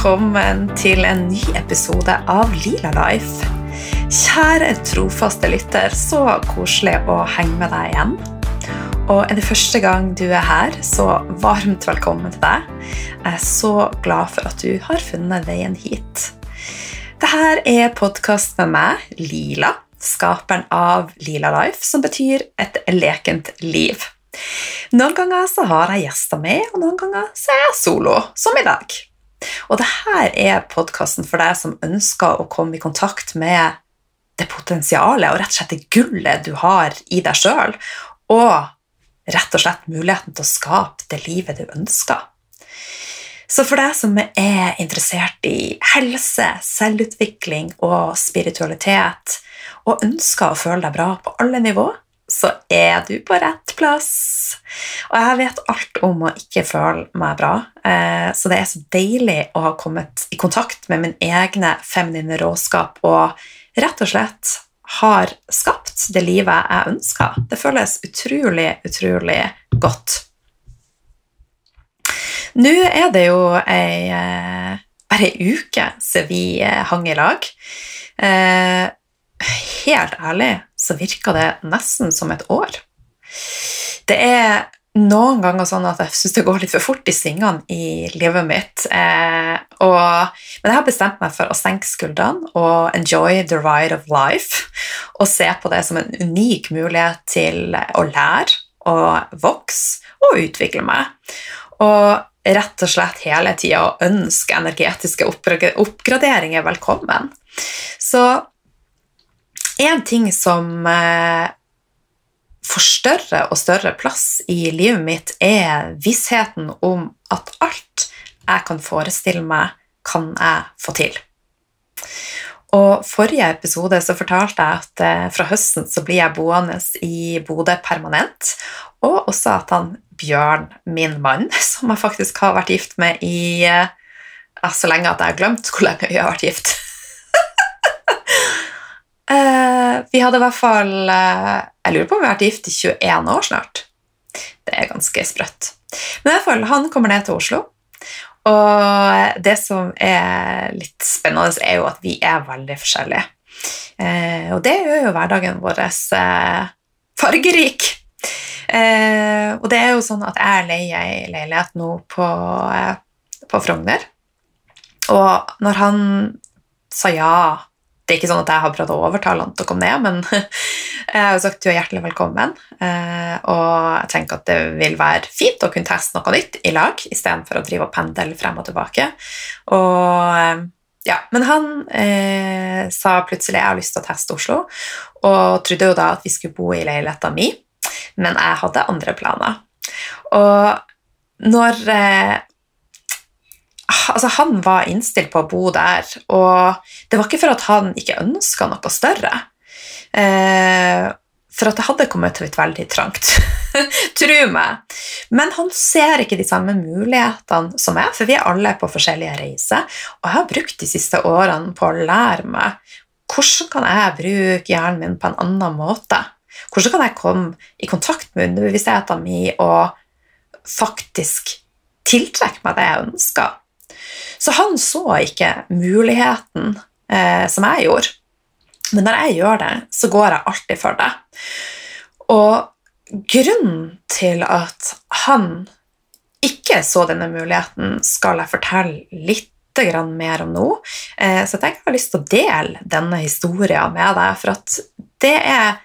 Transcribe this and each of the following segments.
velkommen til en ny episode av Lila Life. Kjære trofaste lytter, så koselig å henge med deg igjen. Og er det første gang du er her, så varmt velkommen til deg. Jeg er så glad for at du har funnet veien hit. Dette er podkast med meg, Lila, skaperen av Lila Life, som betyr et lekent liv. Noen ganger så har jeg gjester med, og noen ganger så er jeg solo, som i dag. Og dette er podkasten for deg som ønsker å komme i kontakt med det potensialet og rett og slett det gullet du har i deg sjøl, og rett og slett muligheten til å skape det livet du ønsker. Så for deg som er interessert i helse, selvutvikling og spiritualitet, og ønsker å føle deg bra på alle nivåer, så er du på rett plass. Og jeg vet alt om å ikke føle meg bra, eh, så det er så deilig å ha kommet i kontakt med min egne feminine råskap og rett og slett har skapt det livet jeg ønsker. Det føles utrolig, utrolig godt. Nå er det jo ei, eh, bare ei uke siden vi eh, hang i lag helt ærlig så virker det nesten som et år. Det er noen ganger sånn at jeg syns det går litt for fort i svingene i livet mitt. Eh, og, men jeg har bestemt meg for å senke skuldrene og enjoy the ride of life. Og se på det som en unik mulighet til å lære og vokse og utvikle meg. Og rett og slett hele tida ønske energetiske oppgraderinger velkommen. Så en ting som eh, får større og større plass i livet mitt, er vissheten om at alt jeg kan forestille meg, kan jeg få til. Og Forrige episode så fortalte jeg at eh, fra høsten så blir jeg boende i Bodø permanent, og også at han Bjørn, min mann, som jeg faktisk har vært gift med i ja, eh, så lenge at jeg har glemt hvor lenge vi har vært gift Eh, vi hadde i hvert fall eh, Jeg lurer på om vi har vært gift i 21 år snart. Det er ganske sprøtt. Men i hvert fall, han kommer ned til Oslo. Og det som er litt spennende, er jo at vi er veldig forskjellige. Eh, og det gjør jo hverdagen vår fargerik. og det er jo sånn at jeg leier ei leilighet nå på, på Frogner. Og når han sa ja det er ikke sånn at jeg har prøvd å overtale han til å komme ned, men jeg har jo sagt du er hjertelig velkommen. Eh, og jeg tenker at det vil være fint å kunne teste noe nytt i lag istedenfor å drive og pendle frem og tilbake. Og ja, Men han eh, sa plutselig jeg har lyst til å teste Oslo, og trodde jo da at vi skulle bo i leiligheta mi, men jeg hadde andre planer. Og når eh, altså, han var innstilt på å bo der, og det var ikke for at han ikke ønska noe større. Eh, for at det hadde kommet ut veldig trangt. Tro meg. Men han ser ikke de samme mulighetene som jeg, for vi er alle på forskjellige reiser. Og jeg har brukt de siste årene på å lære meg hvordan kan jeg bruke hjernen min på en annen måte. Hvordan kan jeg komme i kontakt med underbevisstheten min og faktisk tiltrekke meg det jeg ønsker? Så han så ikke muligheten eh, som jeg gjorde. Men når jeg gjør det, så går jeg alltid for det. Og grunnen til at han ikke så denne muligheten, skal jeg fortelle litt mer om nå. Eh, så jeg tenker jeg har lyst til å dele denne historien med deg, for at det er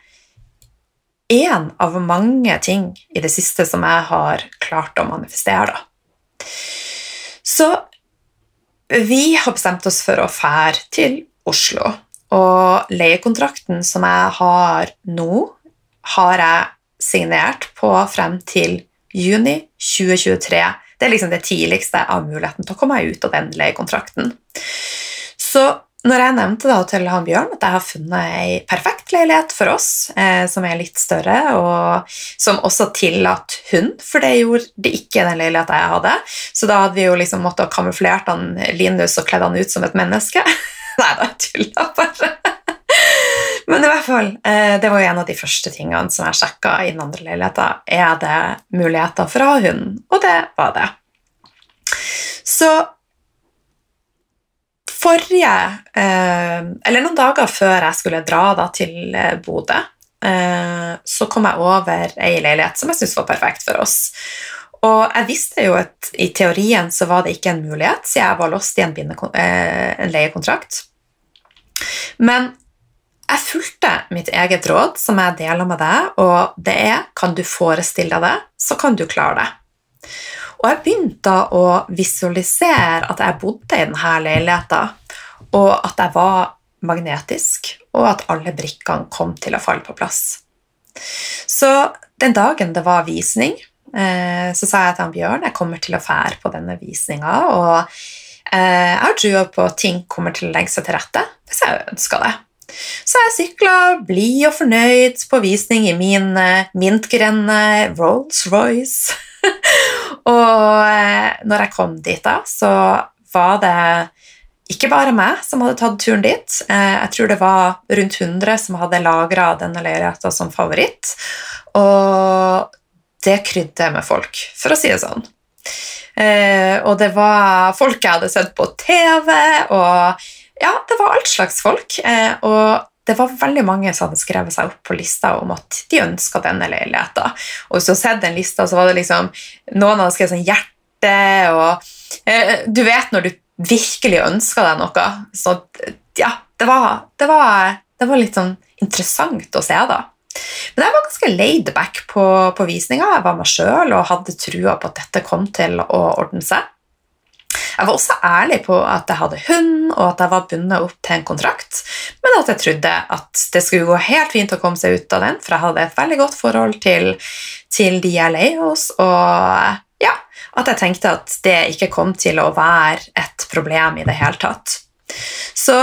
én av mange ting i det siste som jeg har klart å manifestere. Så vi har bestemt oss for å fære til Oslo. Og leiekontrakten som jeg har nå, har jeg signert på frem til juni 2023. Det er liksom det tidligste av muligheten til å komme meg ut av den leiekontrakten. Så når jeg nevnte da til han Bjørn at jeg har funnet ei perfekt leilighet for oss, eh, som er litt større, og som også tillatt hund, for det gjorde det ikke den leiligheten jeg hadde, så da hadde vi jo liksom måttet kamuflert han Linus og kledd han ut som et menneske. Nei da, tulla bare. Men i hvert fall, eh, det var jo en av de første tingene som jeg sjekka i den andre leiligheten. Er det muligheter for å ha hund? Og det var det. Så forrige eh, Eller noen dager før jeg skulle dra da, til eh, Bodø, eh, så kom jeg over ei leilighet som jeg syntes var perfekt for oss. Og jeg visste jo at i teorien så var det ikke en mulighet, siden jeg var låst i en, en leiekontrakt. Men jeg fulgte mitt eget råd, som jeg deler med deg, og det er kan du forestille deg det, så kan du klare det. Og jeg begynte å visualisere at jeg bodde i denne leiligheten, og at jeg var magnetisk, og at alle brikkene kom til å falle på plass. Så den dagen det var visning, eh, så sa jeg til han Bjørn jeg kommer til å fære på denne visninga, og eh, jeg har trua på at ting kommer til å legge seg til rette hvis jeg ønsker det. Så jeg sykla blid og fornøyd på visning i min uh, mintgrønne Rolls-Royce. Og uh, når jeg kom dit, da, så var det ikke bare meg som hadde tatt turen dit. Uh, jeg tror det var rundt 100 som hadde lagra denne leiligheta som favoritt. Og det krydde med folk, for å si det sånn. og det var folk jeg hadde sett på TV, og ja, det var alt slags folk. Eh, og det var veldig mange som hadde skrevet seg opp på lista om at de ønska denne leiligheten. Og hvis du har sett den lista, så var det liksom Noen hadde skrevet sånn hjerte og eh, Du vet når du virkelig ønsker deg noe. Så ja, det var, det var, det var litt sånn interessant å se, da. Men jeg var ganske laid back på, på visninga. Jeg var meg sjøl og hadde trua på at dette kom til å ordne seg. Jeg var også ærlig på at jeg hadde hund, og at jeg var bundet opp til en kontrakt, men at jeg trodde at det skulle gå helt fint å komme seg ut av den, for jeg hadde et veldig godt forhold til, til de jeg leier hos, og ja, at jeg tenkte at det ikke kom til å være et problem i det hele tatt. Så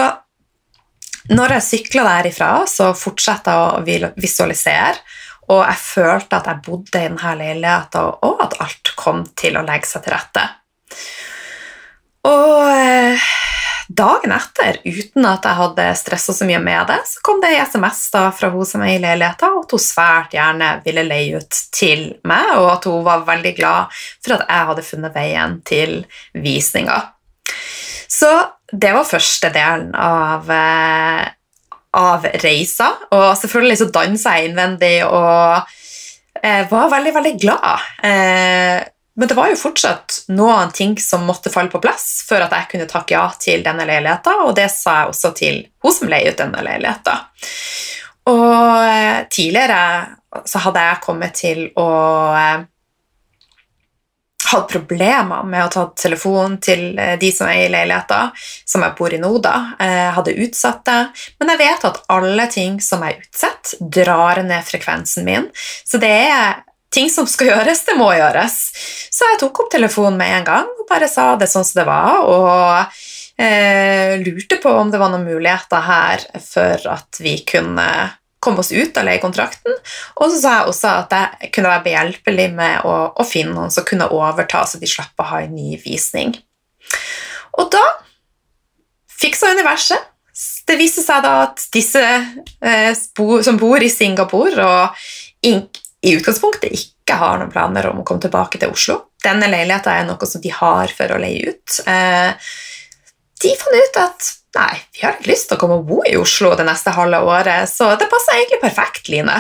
når jeg sykla derifra, så fortsatte jeg å visualisere, og jeg følte at jeg bodde i denne leiligheten, og at alt kom til å legge seg til rette. Og eh, dagen etter, uten at jeg hadde stressa så mye med det, så kom det ei SMS da fra hun som er i leiligheten, og at hun svært gjerne ville leie ut til meg, og at hun var veldig glad for at jeg hadde funnet veien til visninga. Så det var første delen av, eh, av reisa, og selvfølgelig så dansa jeg innvendig og eh, var veldig, veldig glad. Men det var jo fortsatt noen ting som måtte falle på plass før at jeg kunne takke ja til denne leiligheten, og det sa jeg også til hun som leier ut denne leiligheten. Og eh, tidligere så hadde jeg kommet til å eh, hatt problemer med å ta telefonen til eh, de som er i leiligheten, som jeg bor i nå, da. Jeg hadde utsatt det. Men jeg vet at alle ting som er utsatt, drar ned frekvensen min. Så det er ting som skal gjøres, det må gjøres. Så jeg tok opp telefonen med en gang og bare sa det sånn som det var, og eh, lurte på om det var noen muligheter her for at vi kunne komme oss ut av leiekontrakten. Og så sa jeg også at jeg kunne være behjelpelig med å, å finne noen som kunne overta, så de slapp å ha en ny visning. Og da fiksa universet. Det viste seg da at disse eh, som bor i Singapore og i utgangspunktet ikke har noen planer om å komme tilbake til Oslo. Denne leiligheten er noe som de har for å leie ut. Eh, de fant ut at nei, vi har ikke lyst til å komme og bo i Oslo det neste halve året, så det passer egentlig perfekt, Line.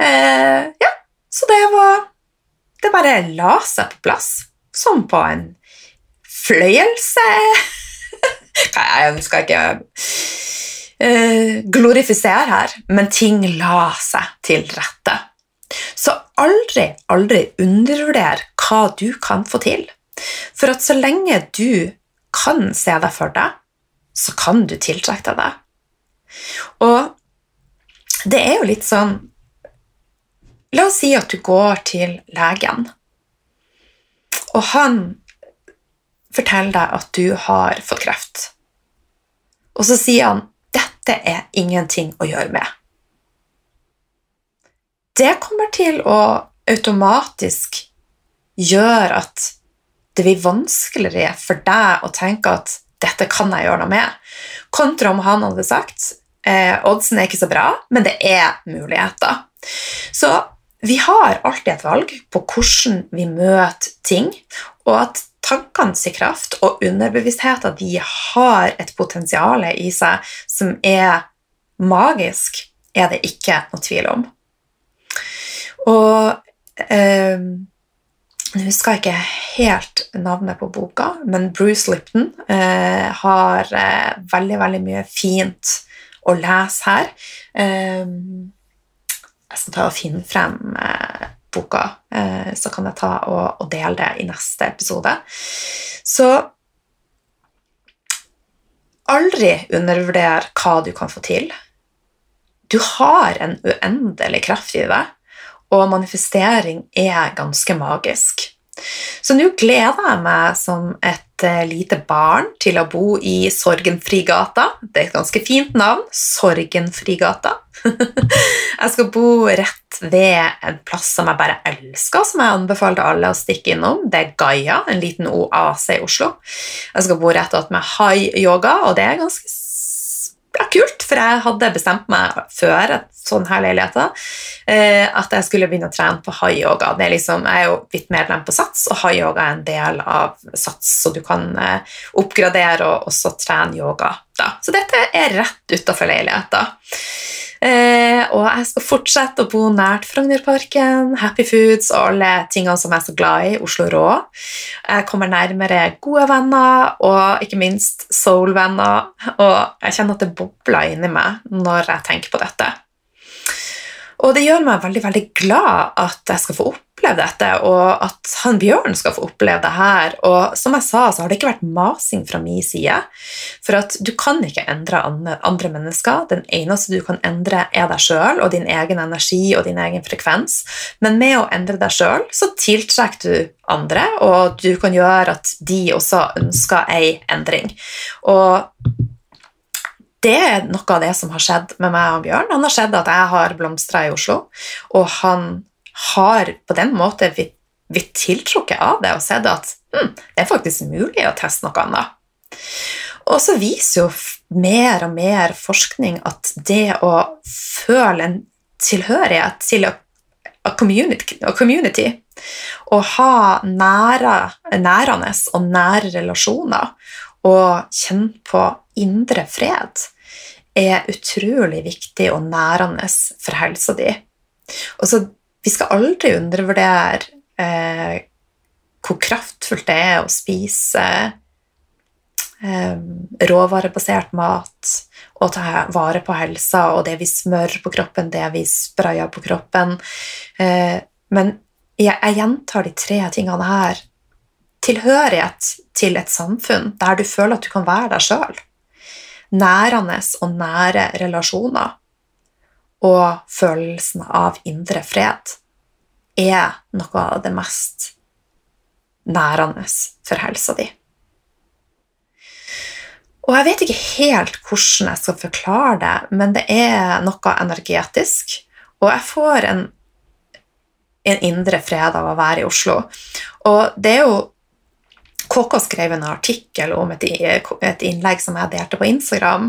Eh, ja, så det var Det bare la seg på plass, som på en fløyelse Jeg skal ikke uh, glorifisere her, men ting la seg til rette. Så aldri, aldri undervurder hva du kan få til. For at så lenge du kan se deg for deg, så kan du tiltrekke deg det. Og det er jo litt sånn La oss si at du går til legen, og han forteller deg at du har fått kreft. Og så sier han dette er ingenting å gjøre med det kommer til å automatisk gjøre at det blir vanskeligere for deg å tenke at 'dette kan jeg gjøre noe med', kontra om han hadde sagt eh, 'oddsen er ikke så bra, men det er muligheter'. Så vi har alltid et valg på hvordan vi møter ting, og at tankene sin kraft og underbevisstheten de har et potensial i seg som er magisk, er det ikke noe tvil om. Og eh, Nå husker ikke helt navnet på boka, men Bruce Lipton eh, har eh, veldig, veldig mye fint å lese her. Eh, jeg skal ta og finne frem eh, boka, eh, så kan jeg ta og, og, dele det i neste episode. Så aldri undervurder hva du kan få til. Du har en uendelig kraft i deg, og manifestering er ganske magisk. Så nå gleder jeg meg som et uh, lite barn til å bo i Sorgenfrigata. Det er et ganske fint navn. Sorgenfrigata. jeg skal bo rett ved en plass som jeg bare elsker, som jeg anbefaler alle å stikke innom. Det er Gaia, en liten oase i Oslo. Jeg skal bo rett attmed High Yoga, og det er ganske ja, kult, for jeg hadde bestemt meg før at sånn her leilighet eh, at jeg skulle begynne å trene på high-yoga. Liksom, jeg er jo blitt medlem på SATS, og high-yoga er en del av SATS, så du kan eh, oppgradere og også trene yoga. Da. Så dette er rett utafor leiligheten. Eh, og jeg skal fortsette å bo nært Frognerparken, Happy Foods og alle tingene som jeg er så glad i, Oslo Rå. Jeg kommer nærmere gode venner og ikke minst soul-venner, og jeg kjenner at det bobler inni meg når jeg tenker på dette. Og det gjør meg veldig veldig glad at jeg skal få opp oppleve dette, og at han Bjørn skal få oppleve det her. Og som jeg sa, så har det ikke vært masing fra min side. For at du kan ikke endre andre mennesker. Den eneste du kan endre, er deg sjøl og din egen energi og din egen frekvens. Men med å endre deg sjøl, så tiltrekker du andre, og du kan gjøre at de også ønsker ei endring. Og det er noe av det som har skjedd med meg og Bjørn. Han har skjedd at jeg har blomstra i Oslo, og han har på den måten blitt, tiltrukket av det og sett at hm, det er faktisk mulig å teste noe annet. Og så viser jo mer og mer forskning at det å føle en tilhørighet til a, community, a community å ha nære, nærende og nære relasjoner og kjenne på indre fred er utrolig viktig og nærende for helsa di. Og så vi skal aldri undervurdere eh, hvor kraftfullt det er å spise eh, råvarebasert mat og ta vare på helsa og det vi smører på kroppen, det vi sprayer på kroppen. Eh, men jeg, jeg gjentar de tre tingene her. Tilhørighet til et samfunn der du føler at du kan være deg sjøl. Nærende og nære relasjoner og følelsen av indre fred er noe av det mest nærende for helsa di. Og jeg vet ikke helt hvordan jeg skal forklare det, men det er noe energetisk. Og jeg får en, en indre fred av å være i Oslo. Og det er jo KK skrev en artikkel om et, innlegg som jeg delte på Instagram.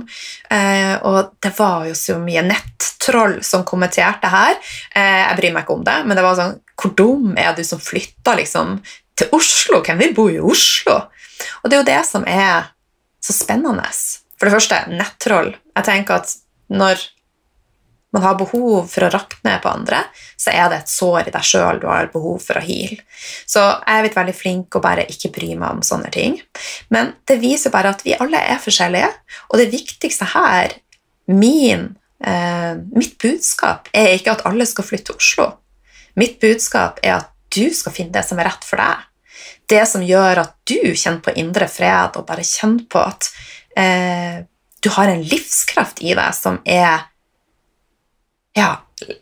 Eh, og det var jo så mye nettroll som kommenterte her. Eh, jeg bryr meg ikke om det, men det var sånn Hvor dum er du som flytta liksom, til Oslo? Hvem vil bo i Oslo? Og det er jo det som er så spennende. For det første, nettroll. Jeg tenker at når man har behov for å rakne på andre, så er det et sår i deg sjøl du har behov for å heale. Så jeg er blitt veldig flink å bare ikke bry meg om sånne ting. Men det viser bare at vi alle er forskjellige, og det viktigste her, min, mitt budskap, er ikke at alle skal flytte til Oslo. Mitt budskap er at du skal finne det som er rett for deg. Det som gjør at du kjenner på indre fred, og bare kjenner på at eh, du har en livskraft i deg som er ja,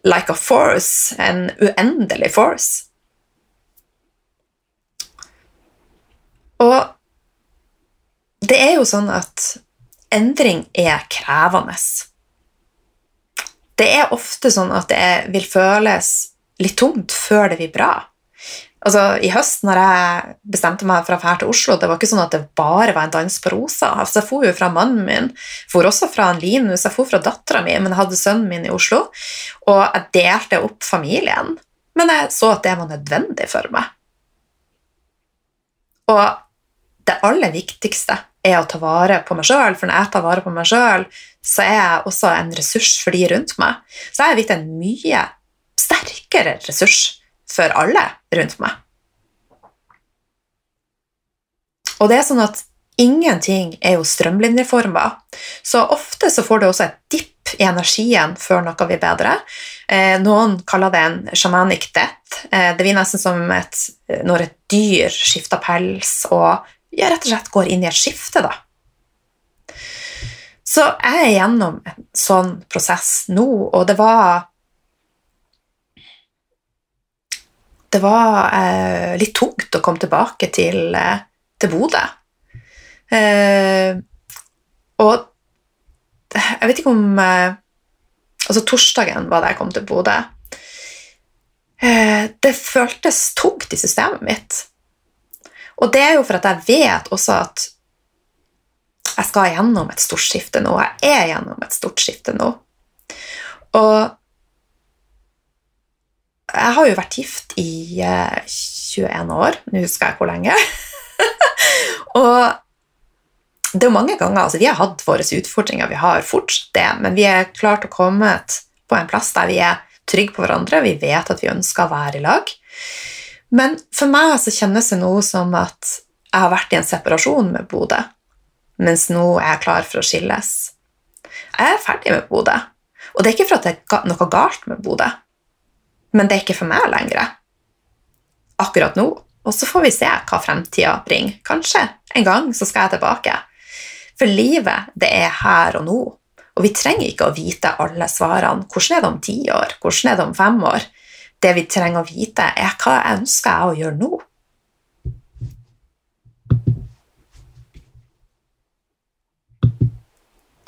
like a force, en uendelig force. Og det er jo sånn at endring er krevende. Det er ofte sånn at det vil føles litt tungt før det blir bra. Altså, I høst når jeg bestemte meg for å dra til Oslo, det var ikke sånn at det bare var en dans på rosa. Altså, jeg for jo fra mannen min, for også fra en Linus, jeg for fra dattera mi, men jeg hadde sønnen min i Oslo. Og jeg delte opp familien, men jeg så at det var nødvendig for meg. Og det aller viktigste er å ta vare på meg sjøl, for når jeg tar vare på meg sjøl, så er jeg også en ressurs for de rundt meg. Så jeg er blitt en mye sterkere ressurs for alle rundt meg. Og det er sånn at ingenting er jo strømlinjeforma, så ofte så får du også et dipp i energien før noe blir bedre. Eh, noen kaller det en shamanic death. Eh, det blir nesten som et, når et dyr skifter pels og ja, rett og slett går inn i et skifte, da. Så jeg er gjennom en sånn prosess nå, og det var Det var eh, litt tungt å komme tilbake til, eh, til Bodø. Eh, og jeg vet ikke om eh, Altså, torsdagen var da jeg kom til Bodø. Eh, det føltes tungt i systemet mitt. Og det er jo for at jeg vet også at jeg skal gjennom et stort skifte nå. Jeg er gjennom et stort skifte nå. Og jeg har jo vært gift i 21 eh, år. Nå husker jeg hvor lenge. og det er jo mange ganger altså Vi har hatt våre utfordringer, vi har fortsatt det, men vi er klart å komme på en plass der vi er trygge på hverandre, vi vet at vi ønsker å være i lag. Men for meg så kjennes det noe som at jeg har vært i en separasjon med Bodø, mens nå er jeg klar for å skilles. Jeg er ferdig med Bodø, og det er ikke for at det er noe galt med Bodø, men det er ikke for meg lenger. Akkurat nå. Og så får vi se hva fremtida bringer. Kanskje en gang så skal jeg tilbake. For livet, det er her og nå. Og vi trenger ikke å vite alle svarene. Hvordan er det om ti år? Hvordan er det om fem år? Det vi trenger å vite, er hva jeg ønsker jeg å gjøre nå?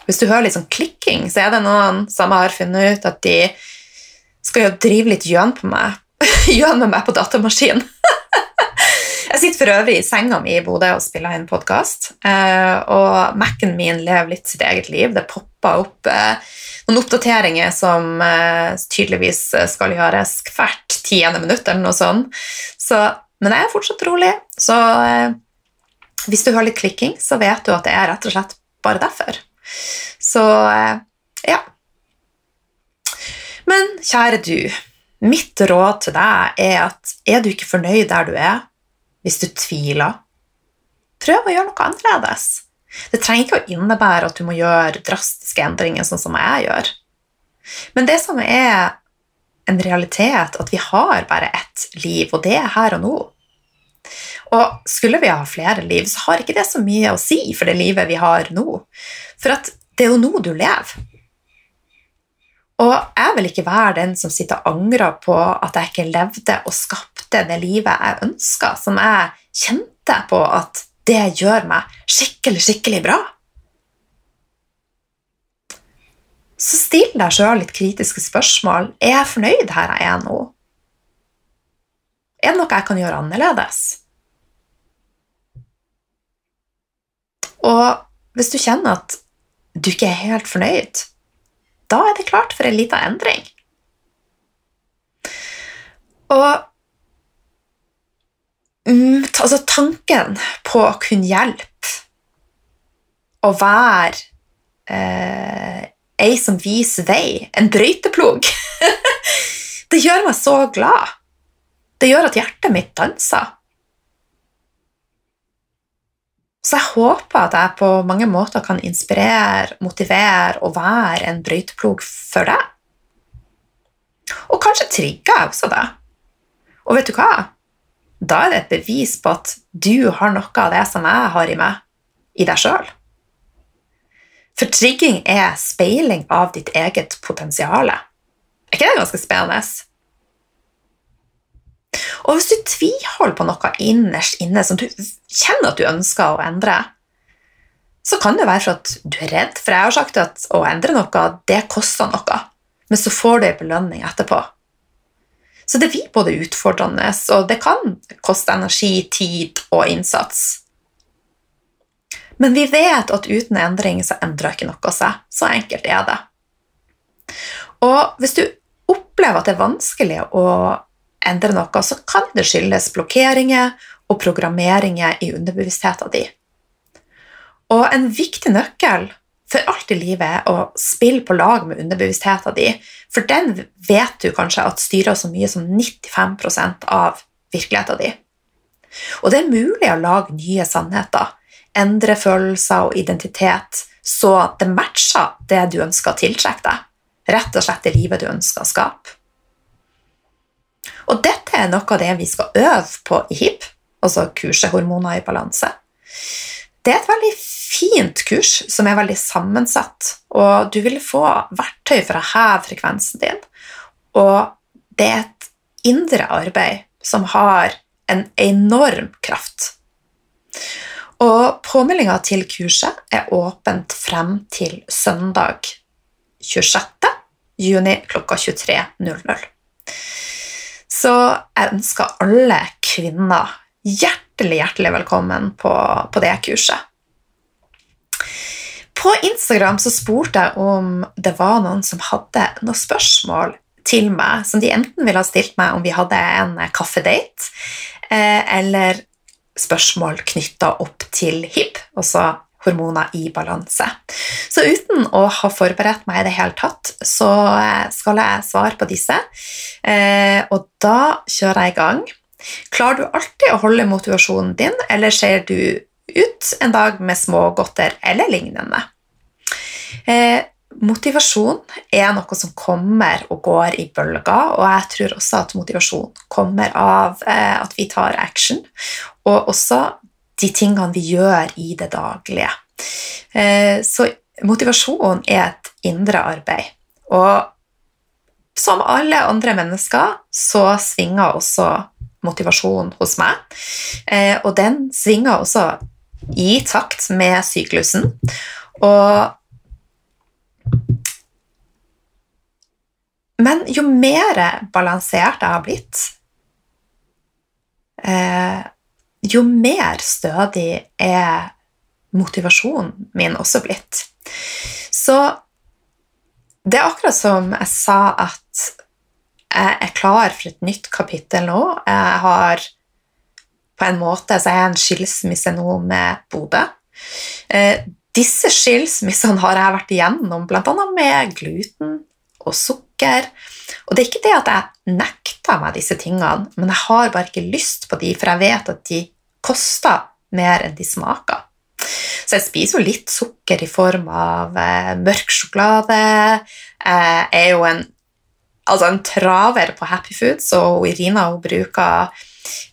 Hvis du hører litt sånn klikking, så er det noen som har funnet ut at de skal jo drive litt gjøn på meg. gjøn med meg på datamaskin. jeg sitter for øvrig i senga mi i Bodø og spiller inn podkast. Eh, og Mac-en min lever litt sitt eget liv. Det popper opp eh, noen oppdateringer som uh, tydeligvis skal gjøres hvert tiende minutt, eller noe sånt. Så, men jeg er fortsatt rolig, så uh, hvis du hører litt klikking, så vet du at det er rett og slett bare derfor. Så ja. Men kjære du, mitt råd til deg er at er du ikke fornøyd der du er, hvis du tviler, prøv å gjøre noe annerledes. Det trenger ikke å innebære at du må gjøre drastiske endringer sånn som jeg gjør. Men det som er en realitet, at vi har bare ett liv, og det er her og nå. Og skulle vi ha flere liv, så har ikke det så mye å si for det livet vi har nå. For det er jo nå du lever. Og jeg vil ikke være den som sitter og angrer på at jeg ikke levde og skapte det livet jeg ønska, som jeg kjente på at det gjør meg skikkelig, skikkelig bra. Så still deg sjøl litt kritiske spørsmål. Er jeg fornøyd her jeg er nå? Er det noe jeg kan gjøre annerledes? Og hvis du kjenner at du ikke er helt fornøyd, da er det klart for en liten endring. Og Mm, altså tanken på å kunne hjelpe å være eh, ei som viser vei, en brøyteplog Det gjør meg så glad. Det gjør at hjertet mitt danser. Så jeg håper at jeg på mange måter kan inspirere, motivere og være en brøyteplog for deg. Og kanskje trigger jeg også det. Og vet du hva? Da er det et bevis på at du har noe av det som jeg har i meg, i deg sjøl. For trigging er speiling av ditt eget potensial. Er ikke det ganske spennende? Og hvis du tviholder på noe innerst inne som du kjenner at du ønsker å endre, så kan det være for at du er redd. For jeg har sagt at å endre noe, det koster noe. Men så får du en belønning etterpå. Så det blir både utfordrende, og det kan koste energi, tid og innsats. Men vi vet at uten endring så endrer ikke noe seg. Så enkelt er det. Og hvis du opplever at det er vanskelig å endre noe, så kan det skyldes blokkeringer, og programmeringer i underbevisstheten din. Og en viktig nøkkel for alt i livet å spille på lag med underbevisstheten din, for den vet du kanskje at styrer så mye som 95% av virkeligheten din. Og det er mulig å lage nye sannheter, endre følelser og identitet, så det matcher det du ønsker å tiltrekke deg. Rett og slett det livet du ønsker å skape. Og dette er noe av det vi skal øve på i HIP, altså kurset Hormoner i balanse. Det er et veldig fint kurs som er veldig sammensatt, og du vil få verktøy for å heve frekvensen din. Og det er et indre arbeid som har en enorm kraft. Og påmeldinga til kurset er åpent frem til søndag 26. juni klokka 23.00. Så jeg ønsker alle kvinner hjertelig, hjertelig velkommen på, på det kurset. På Instagram så spurte jeg om det var noen som hadde noen spørsmål til meg som de enten ville ha stilt meg om vi hadde en kaffedate, eh, eller spørsmål knytta opp til HIP, altså hormoner i balanse. Så uten å ha forberedt meg i det hele tatt, så eh, skal jeg svare på disse. Eh, og da kjører jeg i gang. Klarer du alltid å holde motivasjonen din, eller ser du ut en dag med små godter eller lignende? Eh, motivasjon er noe som kommer og går i bølger, og jeg tror også at motivasjon kommer av eh, at vi tar action, og også de tingene vi gjør i det daglige. Eh, så motivasjon er et indre arbeid. Og som alle andre mennesker så svinger også motivasjon hos meg. Eh, og den svinger også i takt med syklusen. Og Men jo mer balansert jeg har blitt, eh, jo mer stødig er motivasjonen min også blitt. Så det er akkurat som jeg sa at jeg er klar for et nytt kapittel nå. Jeg har på en måte så er jeg en skilsmisse nå med Bodø. Eh, disse skilsmissene har jeg vært igjennom, bl.a. med gluten og sukker. Og det er ikke det at jeg nekter meg disse tingene, men jeg har bare ikke lyst på de, for jeg vet at de koster mer enn de smaker. Så jeg spiser jo litt sukker i form av eh, mørk sjokolade. Jeg er jo en, altså en traver på Happy Foods, og Irina hun bruker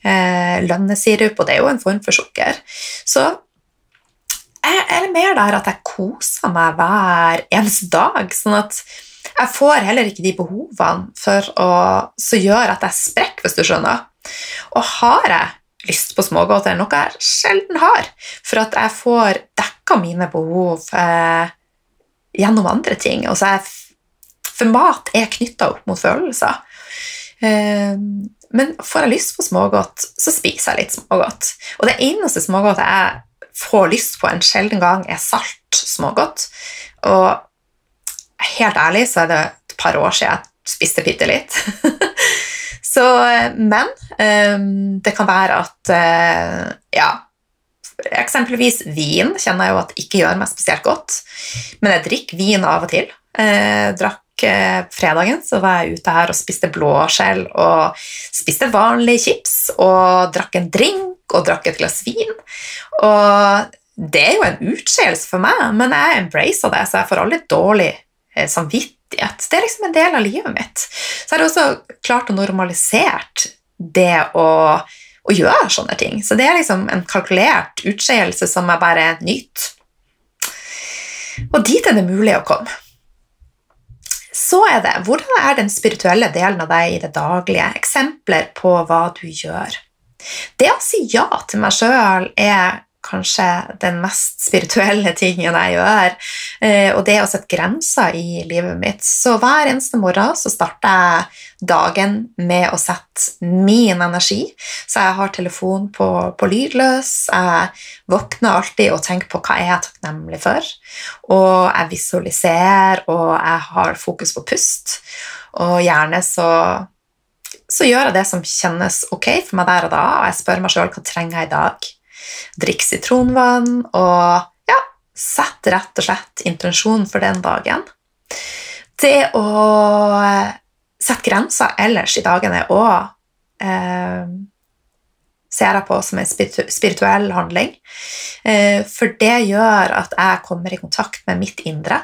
eh, lønnesirup, og det er jo en form for sukker. Så jeg er mer der at jeg koser meg hver eneste dag. sånn at jeg får heller ikke de behovene for å, som gjør at jeg sprekker, hvis du skjønner. Og har jeg lyst på smågodter, noe jeg sjelden har, for at jeg får dekka mine behov eh, gjennom andre ting. Og så er Jeg, for mat er knytta opp mot følelser. Eh, men får jeg lyst på smågodt, så spiser jeg litt smågodt. Og det eneste smågodt jeg får lyst på en sjelden gang, er salt smågodt. Og helt ærlig så er det et par år siden jeg spiste bitte litt. så, men um, det kan være at uh, Ja, eksempelvis vin kjenner jeg jo at ikke gjør meg spesielt godt, men jeg drikker vin av og til. Eh, drakk fredagen, så var jeg ute her og spiste blåskjell og spiste vanlige chips og drakk en drink og drakk et glass vin. Og det er jo en utskeielse for meg, men jeg embracer det, så jeg får aldri dårlig Eh, samvittighet. Det er liksom en del av livet mitt. Så har det også klart å normalisere det å, å, gjøre sånne ting. Så det er liksom en kalkulert utskeielse som jeg bare nyter. Og dit er det mulig å komme. Så er det hvordan er den spirituelle delen av deg i det daglige? Eksempler på hva du gjør. Det å si ja til meg sjøl er kanskje den mest spirituelle tingen jeg gjør. Eh, og det å sette grenser i livet mitt. Så hver eneste morgen så starter jeg dagen med å sette min energi. Så jeg har telefon på, på lydløs. Jeg våkner alltid og tenker på hva jeg er takknemlig for. Og jeg visualiserer, og jeg har fokus på pust. Og gjerne så så gjør jeg det som kjennes ok for meg der og da, og jeg spør meg sjøl hva trenger jeg i dag. Drikk sitronvann og ja, sett rett og slett intensjonen for den dagen. Det å sette grenser ellers i dagene òg eh, ser jeg på som en spirituell handling. Eh, for det gjør at jeg kommer i kontakt med mitt indre.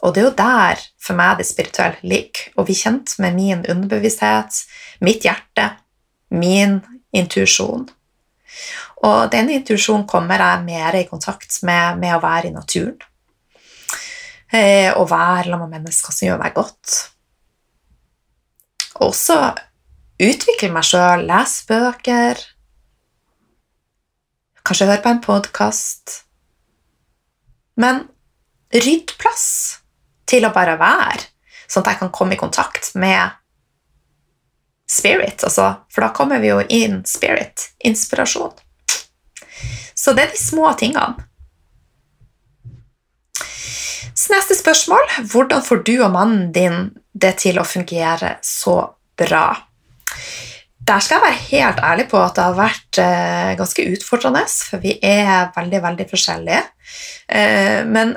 Og det er jo der for meg det spirituelle ligger. Å bli kjent med min underbevissthet, mitt hjerte, min intuisjon. Og den intuisjonen kommer jeg mer i kontakt med med å være i naturen. Eh, og være sammen med mennesker som gjør meg godt. Og også utvikle meg sjøl, lese bøker, kanskje høre på en podkast. Men rydd plass til å bare være, sånn at jeg kan komme i kontakt med spirit. Altså, for da kommer vi jo inn spirit, inspirasjon. Så det er de små tingene. Så neste spørsmål hvordan får du og mannen din det til å fungere så bra? Der skal jeg være helt ærlig på at det har vært eh, ganske utfordrende, for vi er veldig, veldig forskjellige. Eh, men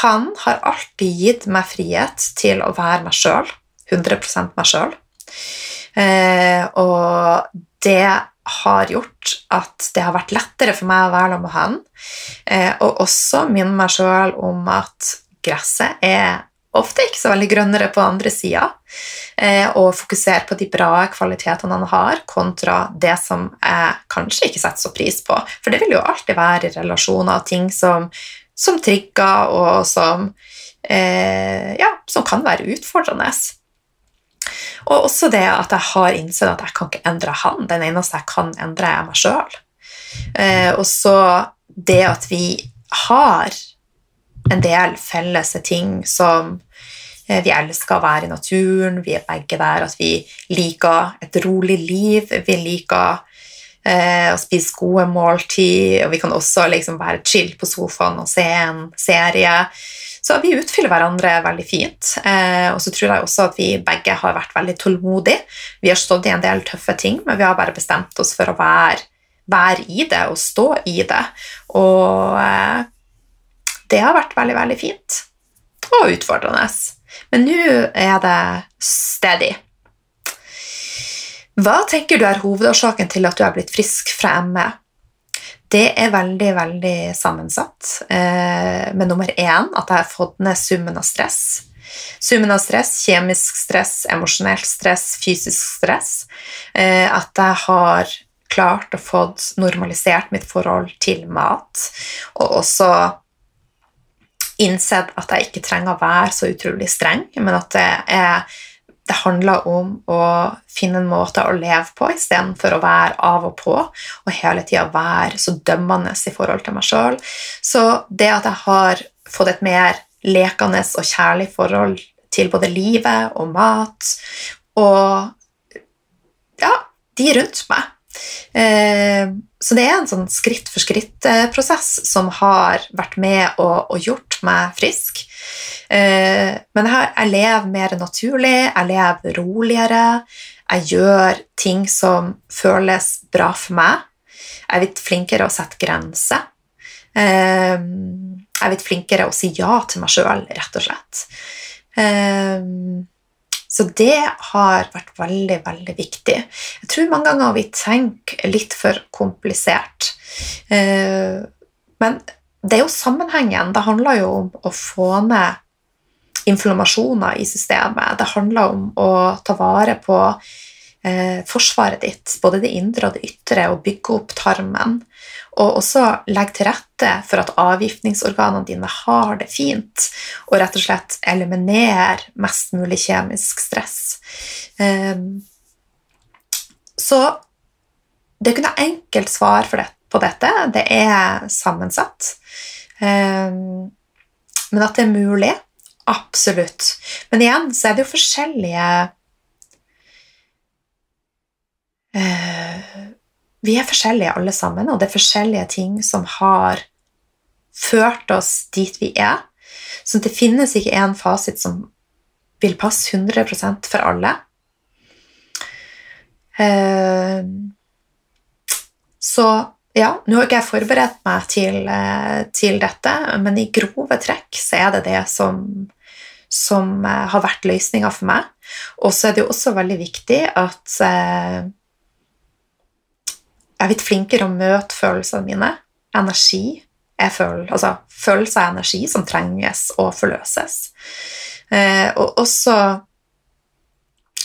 han har alltid gitt meg frihet til å være meg sjøl. 100 meg sjøl. Eh, og det har gjort at det har vært lettere for meg å være sammen med han. Eh, og også minne meg sjøl om at gresset er ofte ikke så veldig grønnere på andre sida. Eh, og fokusere på de bra kvalitetene han har, kontra det som jeg kanskje ikke setter så pris på. For det vil jo alltid være i relasjoner ting som som trigger, og som, eh, ja, som kan være utfordrende. Og også det at jeg har innsett at jeg kan ikke endre han. Den eneste jeg kan endre, er meg sjøl. Eh, og så det at vi har en del felles ting som eh, vi elsker å være i naturen, vi er begge der at vi liker et rolig liv, vi liker eh, å spise gode måltid, og vi kan også liksom være chill på sofaen og se en serie. Så vi utfyller hverandre veldig fint. Eh, og så tror jeg også at vi begge har vært veldig tålmodige. Vi har stått i en del tøffe ting, men vi har bare bestemt oss for å være, være i det og stå i det. Og eh, det har vært veldig, veldig fint. Og utfordrende. Men nå er det steady. Hva tenker du er hovedårsaken til at du er blitt frisk fra ME? Det er veldig, veldig sammensatt. Eh, med nummer én at jeg har fått ned summen av stress. Summen av stress, kjemisk stress, emosjonelt stress, fysisk stress. Eh, at jeg har klart å få normalisert mitt forhold til mat, og også innsett at jeg ikke trenger å være så utrolig streng, men at det er det handler om å finne en måte å leve på istedenfor å være av og på og hele tida være så dømmende i forhold til meg sjøl. Så det at jeg har fått et mer lekende og kjærlig forhold til både livet og mat og ja, de rundt meg eh, Så det er en sånn skritt for skritt-prosess som har vært med og gjort meg frisk. Eh, men jeg, lever mer naturlig, jeg lever roligere. Jeg gjør ting som føles bra for meg. Jeg er blitt flinkere å sette grenser. Eh, jeg er blitt flinkere å si ja til meg sjøl, rett og slett. Eh, så det har vært veldig, veldig viktig. Jeg tror mange ganger vi tenker litt for komplisert. Men det er jo sammenhengen. Det handler jo om å få ned inflammasjoner i systemet. Det handler om å ta vare på eh, forsvaret ditt, både det indre og det ytre, og bygge opp tarmen. Og også legge til rette for at avgiftningsorganene dine har det fint, og rett og slett eliminere mest mulig kjemisk stress. Eh, så det er ikke noe enkelt svar det, på dette. Det er sammensatt. Eh, men at det er mulig, Absolutt. Men igjen så er det jo forskjellige uh, Vi er forskjellige alle sammen, og det er forskjellige ting som har ført oss dit vi er. Så det finnes ikke én fasit som vil passe 100 for alle. Eh, så ja, nå har ikke jeg forberedt meg til, eh, til, dette, men i grove trekk så er det det som, som eh, har vært løsninga for meg. Og så er det jo også veldig viktig at eh, jeg er blitt flinkere å møte følelsene mine. Energi. Føler, altså, følelser er energi som trenges å forløses. Eh, og også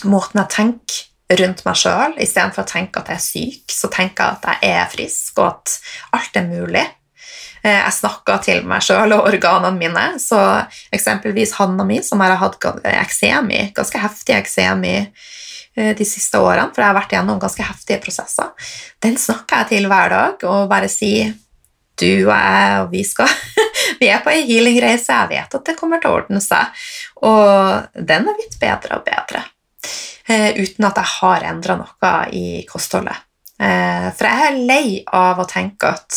måten jeg tenker rundt meg sjøl. Istedenfor å tenke at jeg er syk, så tenker jeg at jeg er frisk, og at alt er mulig. Eh, jeg snakker til meg sjøl og organene mine. Så eksempelvis handa mi, som jeg har hatt eksem i, ganske heftig eksem i eh, de siste årene, for jeg har vært gjennom ganske heftige prosesser, den snakker jeg til hver dag og bare sier du og jeg, og vi skal Vi er på ei healingreise. Jeg vet at det kommer til å ordne seg. Og den er blitt bedre og bedre. Eh, uten at jeg har endra noe i kostholdet. Eh, for jeg er lei av å tenke at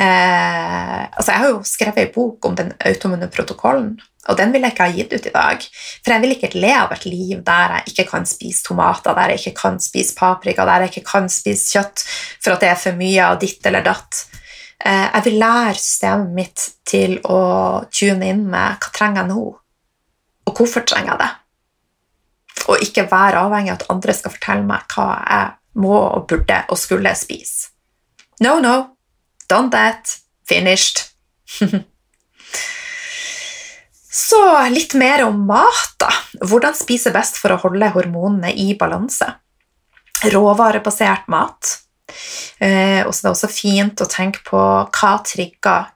eh, Altså, jeg har jo skrevet ei bok om den automune protokollen, og den vil jeg ikke ha gitt ut i dag. For jeg vil ikke leve et liv der jeg ikke kan spise tomater, der jeg ikke kan spise paprika, der jeg ikke kan spise kjøtt for at det er for mye av ditt eller datt. Jeg vil lære systemet mitt til å tune inn med hva trenger jeg nå, og hvorfor trenger jeg det og ikke være avhengig av at andre skal fortelle meg hva jeg må og burde og skulle spise. No, no. Done that. Finished. Så litt mer om mat, da. Hvordan spise best for å holde hormonene i balanse. Råvarebasert mat. Eh, og så det er også fint å tenke på hva trigger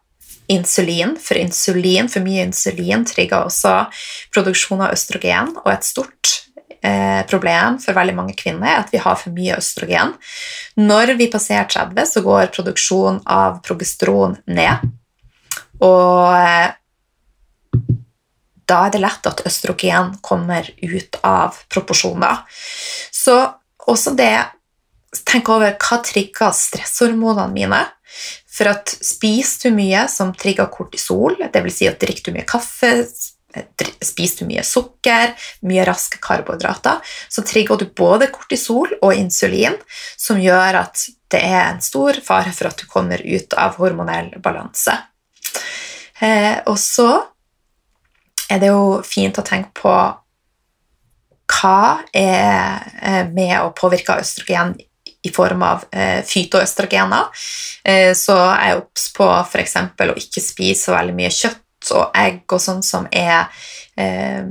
insulin. For insulin, for mye insulin trigger også produksjon av østrogen, og et stort eh, problem for veldig mange kvinner er at vi har for mye østrogen. Når vi passerer 30, så går produksjonen av progesteron ned. Og eh, da er det lett at østrogen kommer ut av proporsjoner. Så også det Tenk over hva trigger stresshormonene mine. For at spiser du mye som trigger kortisol, dvs. Si at drikker du mye kaffe, Spiser du mye sukker, mye raske karbohydrater, så trigger du både kortisol og insulin, som gjør at det er en stor fare for at du kommer ut av hormonell balanse. Eh, og så er det jo fint å tenke på hva er eh, med å påvirke østrogen i form av eh, fytoøstrogener. Eh, så er jeg obs på f.eks. å ikke spise så veldig mye kjøtt og egg og sånn som er eh,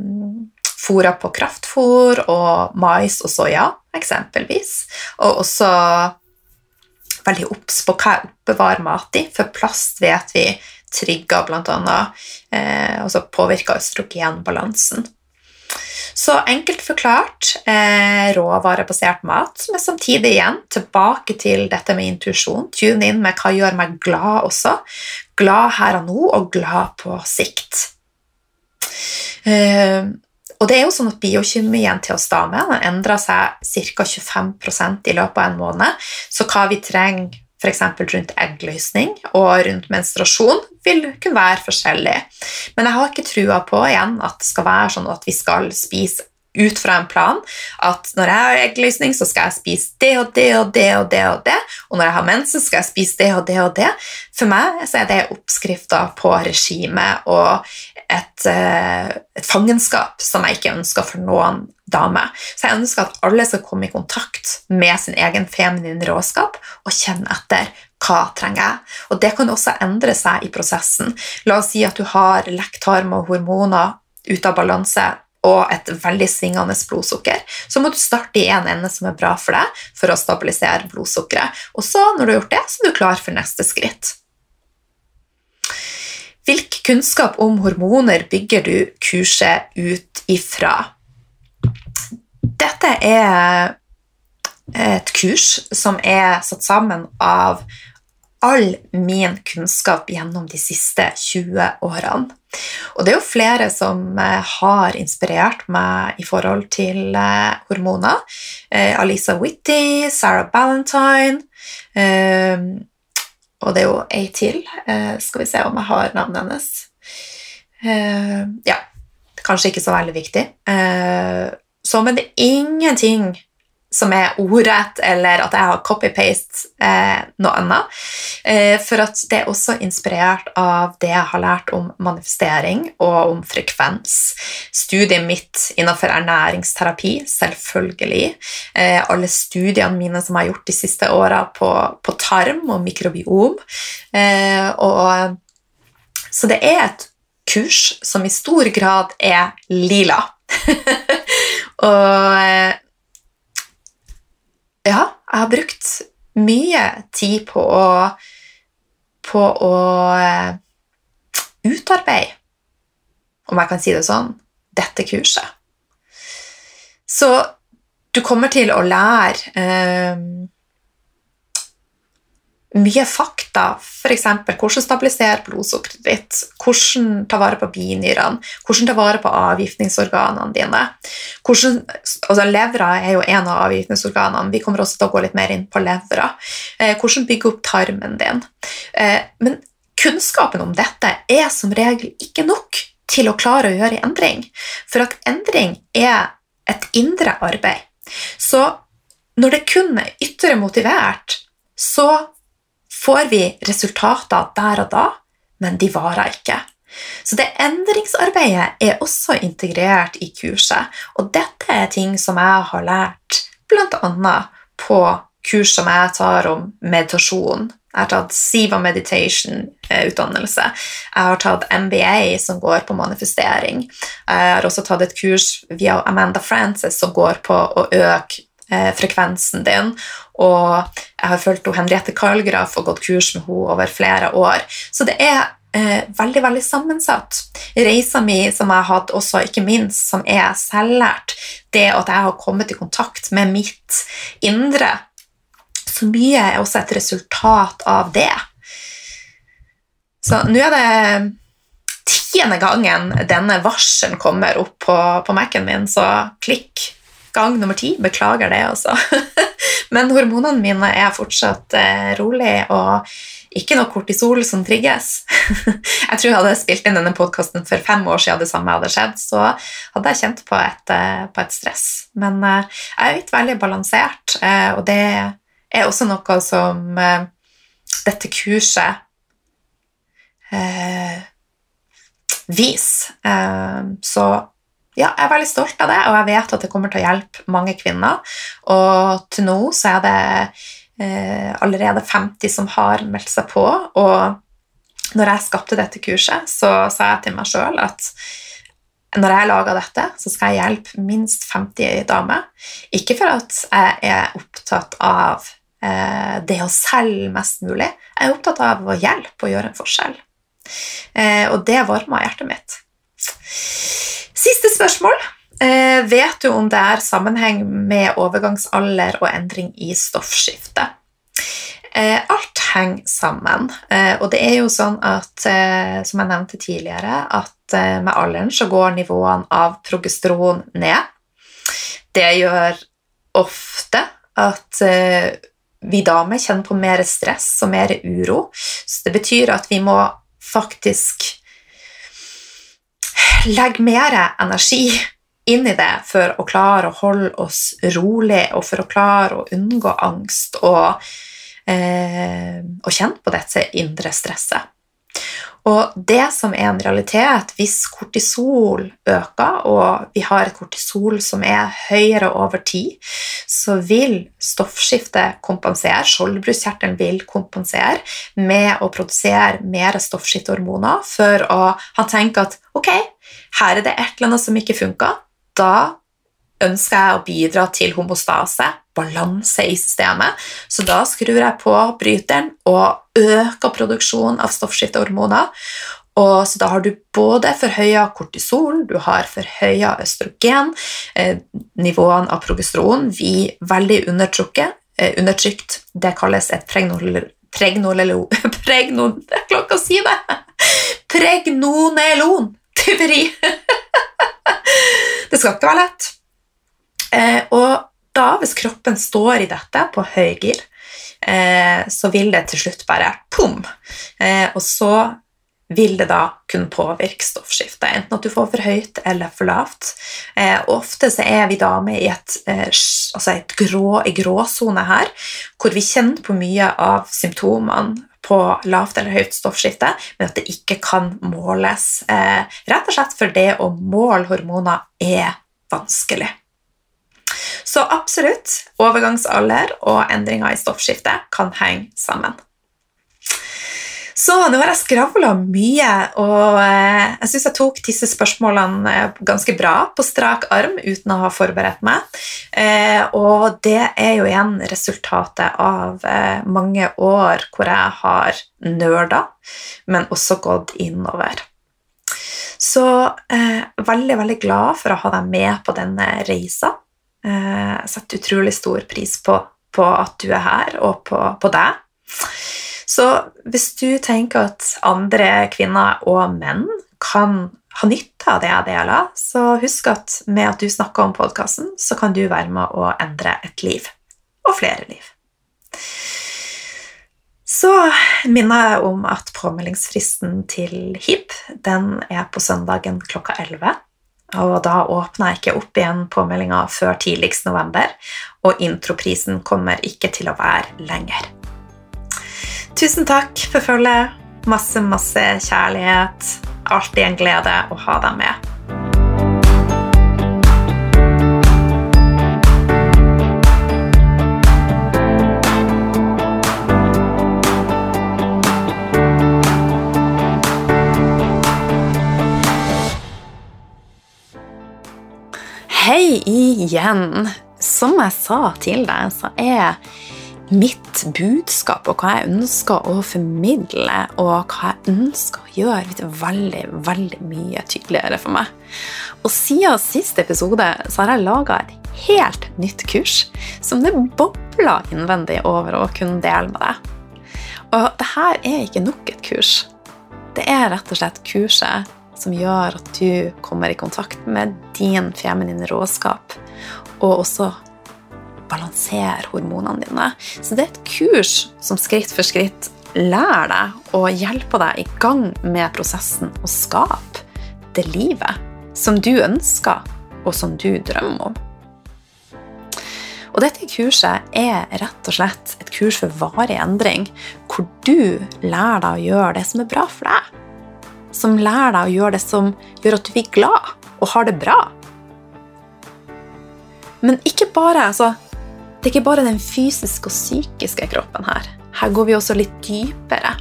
fôra på kraftfôr og mais og soya, eksempelvis. Og også veldig obs på hva jeg oppbevarer mat i, for plast vet vi trigger bl.a. Eh, altså påvirker østrogenbalansen. Så enkelt forklart eh, råvarebasert mat, men samtidig igjen tilbake til dette med intuisjon. Tune inn med hva gjør meg glad også. Glad her og nå, og glad på sikt. Eh, og det er jo sånn at Biokjemien til oss damer endrer seg ca. 25% i løpet av en måned. Så hva vi trenger f.eks. rundt eggløsning og rundt menstruasjon, vil kunne være forskjellig. Men jeg har ikke trua på igjen at det skal være sånn at vi skal spise ut fra en plan at når jeg har eggløsning, så skal jeg spise det og det og det og det, og det, og når jeg har mensen, skal jeg spise det og det og det. For meg så er det oppskrifta på regime og et, eh, et, fangenskap som jeg ikke ønsker for noen dame. Så jeg ønsker at alle skal komme i kontakt med sin egen feminine råskap og kjenne etter hva trenger jeg. Og det kan også endre seg i prosessen. La oss si at du har lektarm og hormoner ute av balanse og et veldig svingende blodsukker, så må du starte i en ende som er bra for deg, for å stabilisere blodsukkeret. Og så, når du har gjort det, så er du klar for neste skritt. Hvilken kunnskap om hormoner bygger du kurset ut ifra? Dette er et kurs som er satt sammen av all min kunnskap gjennom de siste 20 årene. Og det er jo flere som eh, har inspirert meg i forhold til eh, hormoner. Eh, Alisa Whitty, Sarah Ballantyne Og det er jo ei til. Skal vi se om jeg har navnet hennes. Ja, kanskje ikke så veldig viktig. Så, men det er ingenting som er ordrett, eller at jeg har copy-paste eh, noe annet. Eh, for at det er også inspirert av det jeg har lært om manifestering og om frekvens. Studiet mitt innenfor ernæringsterapi, selvfølgelig. Eh, alle studiene mine som jeg har gjort de siste åra på, på, tarm og mikrobiom. Eh, og, så det er et kurs som i stor grad er lila. og eh, ja, jeg har brukt mye tid på å, på å uh, utarbeide, om jeg kan si det sånn, dette kurset. Så du kommer til å lære uh, mye fakta, f.eks. hvordan stabilisere blodsukkeret ditt, hvordan ta vare på binyrene, hvordan ta vare på avgiftningsorganene dine. Hvordan, altså Levra er jo en av avgiftningsorganene, vi kommer også til å gå litt mer inn på levra. Eh, hvordan bygge opp tarmen din. Eh, men kunnskapen om dette er som regel ikke nok til å klare å gjøre endring, for at endring er et indre arbeid. Så når det kun er ytre motivert, så får vi resultater der og da, men de varer ikke. Så det endringsarbeidet er også integrert i kurset, og dette er ting som jeg har lært bl.a. på kurs som jeg tar om meditasjon. Jeg har tatt Siva Meditation-utdannelse. Jeg har tatt MBA, som går på manifestering. Jeg har også tatt et kurs via Amanda Frances som går på å øke eh, frekvensen din. Og jeg har fulgt Henriette Karlgraf og gått kurs med henne over flere år. Så det er eh, veldig veldig sammensatt. Reisa mi som jeg har hatt også, ikke minst, som er selvlært, det at jeg har kommet i kontakt med mitt indre Så mye er også et resultat av det. Så nå er det tiende gangen denne varselen kommer opp på, på Mac-en min, så klikk gang nummer ti. Beklager det, altså. Men hormonene mine er fortsatt eh, rolig, og ikke noe kortisol som trigges. jeg tror jeg hadde spilt inn denne podkasten for fem år siden det samme hadde skjedd, så hadde jeg kjent på et, eh, på et stress. Men eh, jeg er litt veldig balansert, og det er også noe som dette kurset viser. så ja, jeg er veldig stolt av det, og jeg vet at det kommer til å hjelpe mange kvinner. Og til nå så er det eh, allerede 50 som har meldt seg på. Og når jeg skapte dette kurset, så sa jeg til meg sjøl at når jeg lager dette, så skal jeg hjelpe minst 50 damer. Ikke for at jeg er opptatt av eh, det å selge mest mulig. Jeg er opptatt av å hjelpe og gjøre en forskjell. Eh, og det varmer hjertet mitt. Siste spørsmål. Eh, vet du om det er sammenheng med overgangsalder og endring i stoffskifte? Eh, alt henger sammen, eh, og det er jo sånn at, eh, som jeg nevnte tidligere, at eh, med alderen så går nivåene av progesteron ned. Det gjør ofte at eh, vi damer kjenner på mer stress og mer uro. Så det betyr at vi må faktisk legge mer energi inn i det for å klare å holde oss rolig, og for å klare å unngå angst og, eh, og kjenne på dette indre stresset. Og det som er en realitet, hvis kortisol øker, og vi har et kortisol som er høyere over tid, så vil stoffskiftet kompensere, skjoldbruskkjertelen vil kompensere med å produsere mer stoffskiftehormoner for å ha tenkt at ok, her er det et eller annet som ikke funka. Da ønsker jeg å bidra til homostase, balanse i systemet. Så da skrur jeg på bryteren og øker produksjonen av stoffskiftehormoner. Og så da har du både forhøya kortisol, du har forhøya østrogen, eh, nivåene av progesteron vi veldig undertrykket, eh, undertrykt. Det kalles et pregnol... Pregnolelo... Pregnon... Jeg klarer ikke å si det! Pregnonelon! Tyveri. det skal ikke være lett. Eh, og da, hvis kroppen står i dette på høygir, eh, så vil det til slutt bare pum. Eh, og så vil det da kunne påvirke stoffskiftet, enten at du får for høyt eller for lavt. Eh, ofte så er vi damer i et, eh, altså et grå, i gråsone her, hvor vi kjenner på mye av symptomene på lavt eller høyt stoffskifte, men at det ikke kan måles. Eh, rett og slett for det å måle hormoner er vanskelig. Så absolutt, overgangsalder og endringer i stoffskiftet kan henge sammen. Så nå har jeg skravla mye, og eh, jeg syns jeg tok disse spørsmålene eh, ganske bra på strak arm uten å ha forberedt meg. Eh, og det er jo igjen resultatet av mange år hvor jeg har nerda, men også gått innover. Så veldig, veldig glad for å ha deg med på denne reisa. Jeg setter utrolig stor pris på, på, at du er her, og på, på deg. Så hvis du tenker at andre kvinner og menn kan ha nytte av det jeg deler, så husk at med at du snakker om podkasten, så kan du være med å endre et liv. Og flere liv. Så minner jeg om at påmeldingsfristen til HIB den er på søndagen klokka 11. Og da åpner jeg ikke opp igjen påmeldinga før tidligst november, og introprisen kommer ikke til å være lenger. Tusen takk for følget. Masse, masse kjærlighet. Alltid en glede å ha deg med. Hei igjen. Som jeg sa til deg, så er mitt budskap og hva jeg ønsker å formidle, og hva jeg ønsker å gjøre, blitt veldig, veldig mye tydeligere for meg. Og siden siste episode så har jeg laga et helt nytt kurs som det bobler innvendig over å kunne dele med deg. Og det her er ikke nok et kurs. Det er rett og slett kurset som gjør at du kommer i kontakt med din feminine råskap, og også balansere hormonene dine. Så det er et kurs som skritt for skritt lærer deg og hjelper deg i gang med prosessen å skape det livet som du ønsker, og som du drømmer om. Og dette kurset er rett og slett et kurs for varig endring, hvor du lærer deg å gjøre det som er bra for deg. Som lærer deg å gjøre det som gjør at du blir glad og har det bra. Men ikke bare altså, det er ikke bare den fysiske og psykiske kroppen her. Her går vi også litt dypere.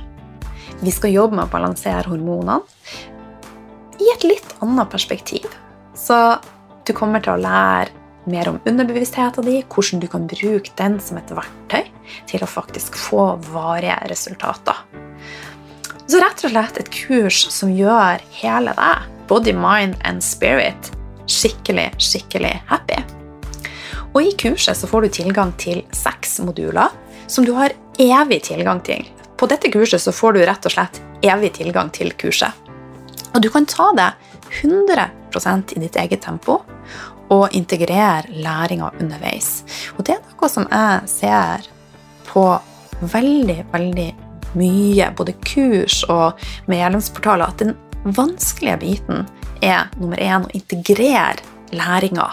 Vi skal jobbe med å balansere hormonene i et litt annet perspektiv. Så du kommer til å lære mer om underbevisstheten din, hvordan du kan bruke den som et verktøy til å faktisk få varige resultater. Så rett og slett et kurs som gjør hele deg, body, mind and spirit, skikkelig, skikkelig happy. Og i kurset så får du tilgang til seks moduler som du har evig tilgang til. På dette kurset så får du rett og slett evig tilgang til kurset. Og du kan ta det 100% i ditt eget tempo og integrere læringa underveis. Og det er noe som jeg ser på veldig, veldig mye, både kurs og medlemsportaler, at den vanskelige biten er nummer én å integrere læringa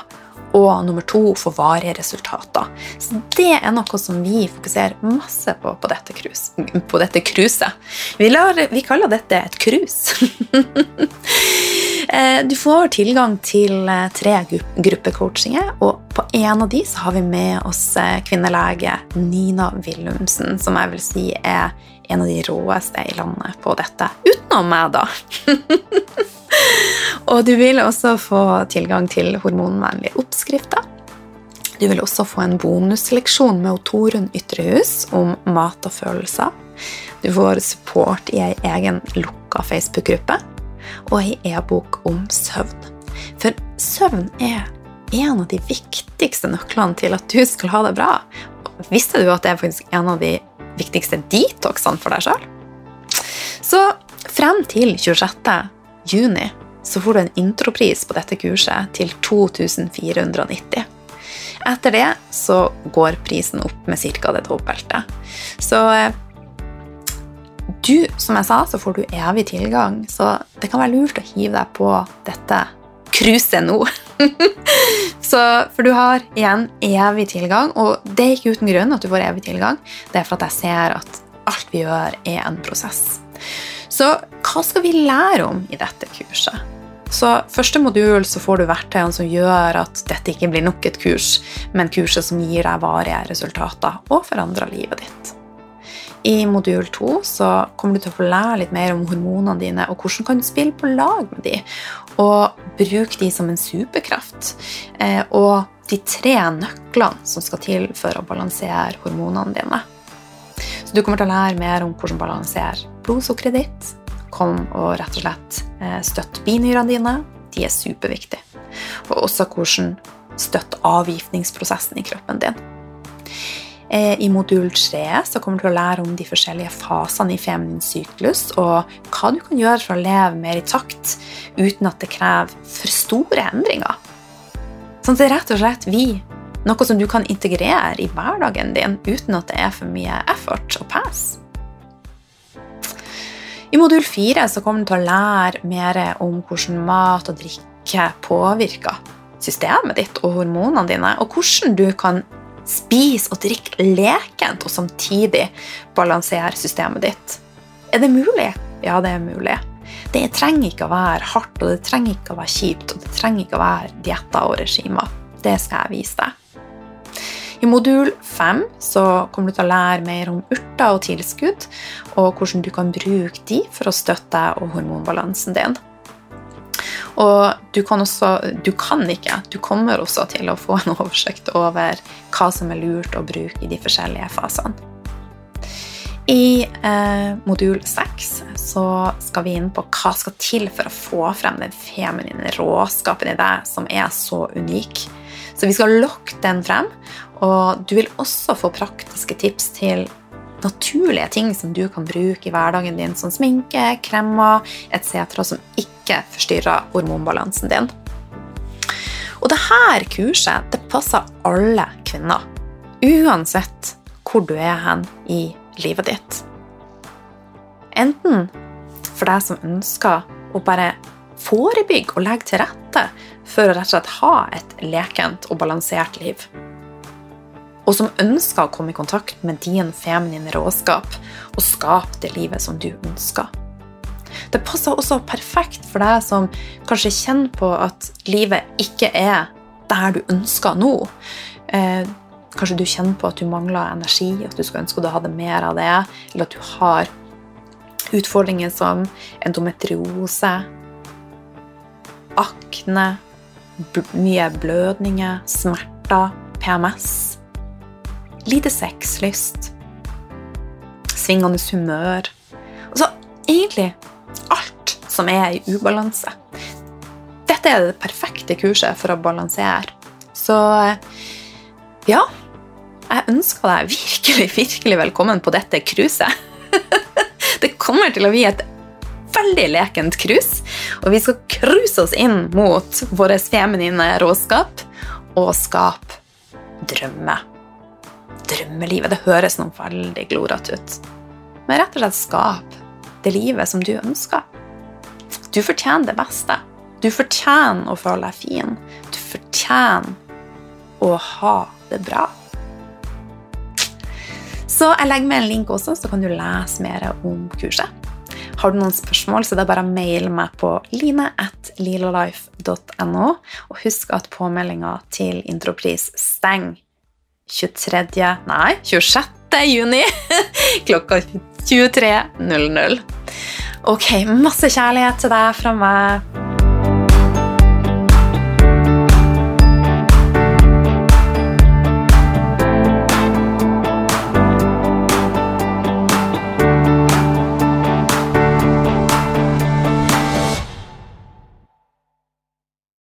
og nummer to få varige resultater. Så det er noe som vi fokuserer masse på på dette, krus, på dette kruset. Vi, vi, kaller dette et cruise. Eh, du får tilgang til eh, tre gruppecoachinger, og på en av de så har vi med oss eh, kvinnelege Nina Willumsen, som jeg vil si er en av de råeste i landet på dette. Utenom meg, da. Og du vil også få tilgang til hormonvennlige oppskrifter. Du vil også få en bonusseleksjon med Torunn Ytrehus om mat og følelser. Du får support i ei egen lukka Facebook-gruppe og ei e-bok om søvn. For søvn er en av de viktigste nøklene til at du skal ha det bra. Visste du at det er faktisk en av de viktigste detoxene for deg sjøl? Så frem til 26. juni så får du en intropris på dette kurset til 2490. Etter det så går prisen opp med ca. det dobbelte. Så eh, Du, som jeg sa, så får du evig tilgang, så det kan være lurt å hive deg på dette cruiset nå. så, for du har igjen evig tilgang, og det er ikke uten grunn at du får evig tilgang. Det er for at jeg ser at alt vi gjør, er en prosess. Så hva skal vi lære om i dette kurset? Så Første modul så får du verktøyene som gjør at dette ikke blir nok et kurs, men kurset som gir deg varige resultater og forandrer livet ditt. I modul to så kommer du til å få lære litt mer om hormonene dine og hvordan kan du spille på lag med dem, og bruke dem som en superkraft. Eh, og de tre nøklene som skal til for å balansere hormonene dine. Så du kommer til å lære mer om hvordan balansere blodsukkeret ditt. Kom og rett og slett eh, støtt binyrene dine. De er superviktige. Og også hvordan støtte avgiftningsprosessen i kroppen din. Eh, I modul 3 så kommer du til å lære om de forskjellige fasene i feminin syklus, og hva du kan gjøre for å leve mer i takt uten at det krever for store endringer. Sånn at det er rett og slett vi noe som du kan integrere i hverdagen din uten at det er for mye effort og pass. I modul 4 så kommer du til å lære mer om hvordan mat og drikke påvirker systemet ditt og hormonene dine, og hvordan du kan spise og drikke lekent og samtidig balansere systemet ditt. Er det mulig? Ja, det er mulig. Det trenger ikke å være hardt, og det trenger ikke å være kjipt, og det trenger ikke å være dietter og regimer. Det skal jeg vise deg. I modul 5 kommer du til å lære mer om urter og tilskudd, og hvordan du kan bruke de for å støtte deg og hormonbalansen din. Og du kan også Du kan ikke. Du kommer også til å få en oversikt over hva som er lurt å bruke i de forskjellige fasene. I eh, modul 6 så skal vi inn på hva skal til for å få frem den feminine råskapen i deg, som er så unik. Så vi skal lokke den frem, og du vil også få praktiske tips til naturlige ting som du kan bruke i hverdagen din, som sminke, kremmer etc., som ikke forstyrrer hormonbalansen din. Og dette kurset det passer alle kvinner, uansett hvor du er hen i livet ditt. Enten for deg som ønsker å bare forebygge og legge til rette for å rett og slett ha et lekent og balansert liv og som ønsker å komme i kontakt med din feminine råskap og skape det livet som du ønsker. Det passer også perfekt for deg som kanskje kjenner på at livet ikke er der du ønsker nå. Eh, kanskje du kjenner på at du mangler energi, at du skulle ønske du hadde mer av det, eller at du har utfordringer som endometriose, akne, mye blødninger, smerter, PMS lite sexlyst, svingende humør Altså egentlig alt som er i ubalanse. Dette er det perfekte kurset for å balansere. Så ja, jeg ønsker deg virkelig, virkelig velkommen på dette cruiset. Det kommer til å bli et veldig lekent cruise, og vi skal cruise oss inn mot vår feminine råskap og skape drømmer drømmelivet. Det høres noe veldig glorete ut. Men rett og slett skap det livet som du ønsker. Du fortjener det beste. Du fortjener å føle deg fin. Du fortjener å ha det bra. Så jeg legger med en link også, så kan du lese mer om kurset. Har du noen spørsmål, så det er bare å maile meg på line.lilalife.no. Og husk at påmeldinga til Intropris stenger 23. Nei, 26. juni klokka 23.00. Ok, masse kjærlighet til deg fra meg.